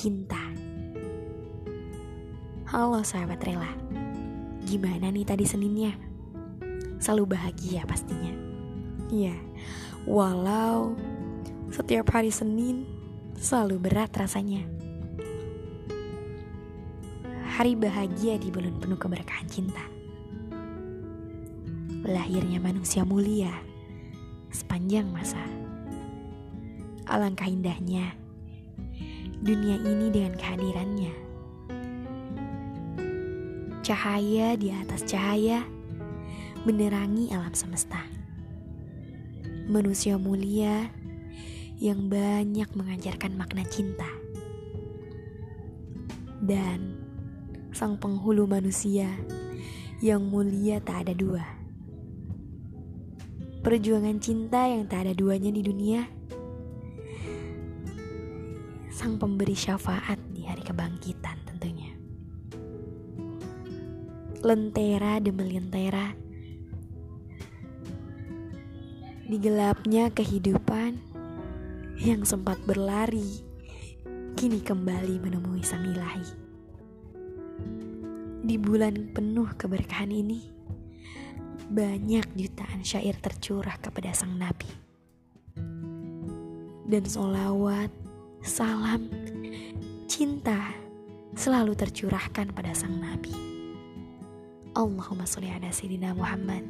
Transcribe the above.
cinta. Halo sahabat rela, gimana nih tadi Seninnya? Selalu bahagia pastinya. Iya, walau setiap hari Senin selalu berat rasanya. Hari bahagia di bulan penuh keberkahan cinta. Lahirnya manusia mulia sepanjang masa. Alangkah indahnya dunia ini dengan kehadirannya. Cahaya di atas cahaya menerangi alam semesta. Manusia mulia yang banyak mengajarkan makna cinta. Dan sang penghulu manusia yang mulia tak ada dua. Perjuangan cinta yang tak ada duanya di dunia sang pemberi syafaat di hari kebangkitan tentunya. Lentera demi lentera, di gelapnya kehidupan yang sempat berlari, kini kembali menemui sang ilahi. Di bulan penuh keberkahan ini, banyak jutaan syair tercurah kepada sang nabi. Dan solawat salam, cinta selalu tercurahkan pada sang Nabi. Allahumma sholli ala Sayyidina Muhammad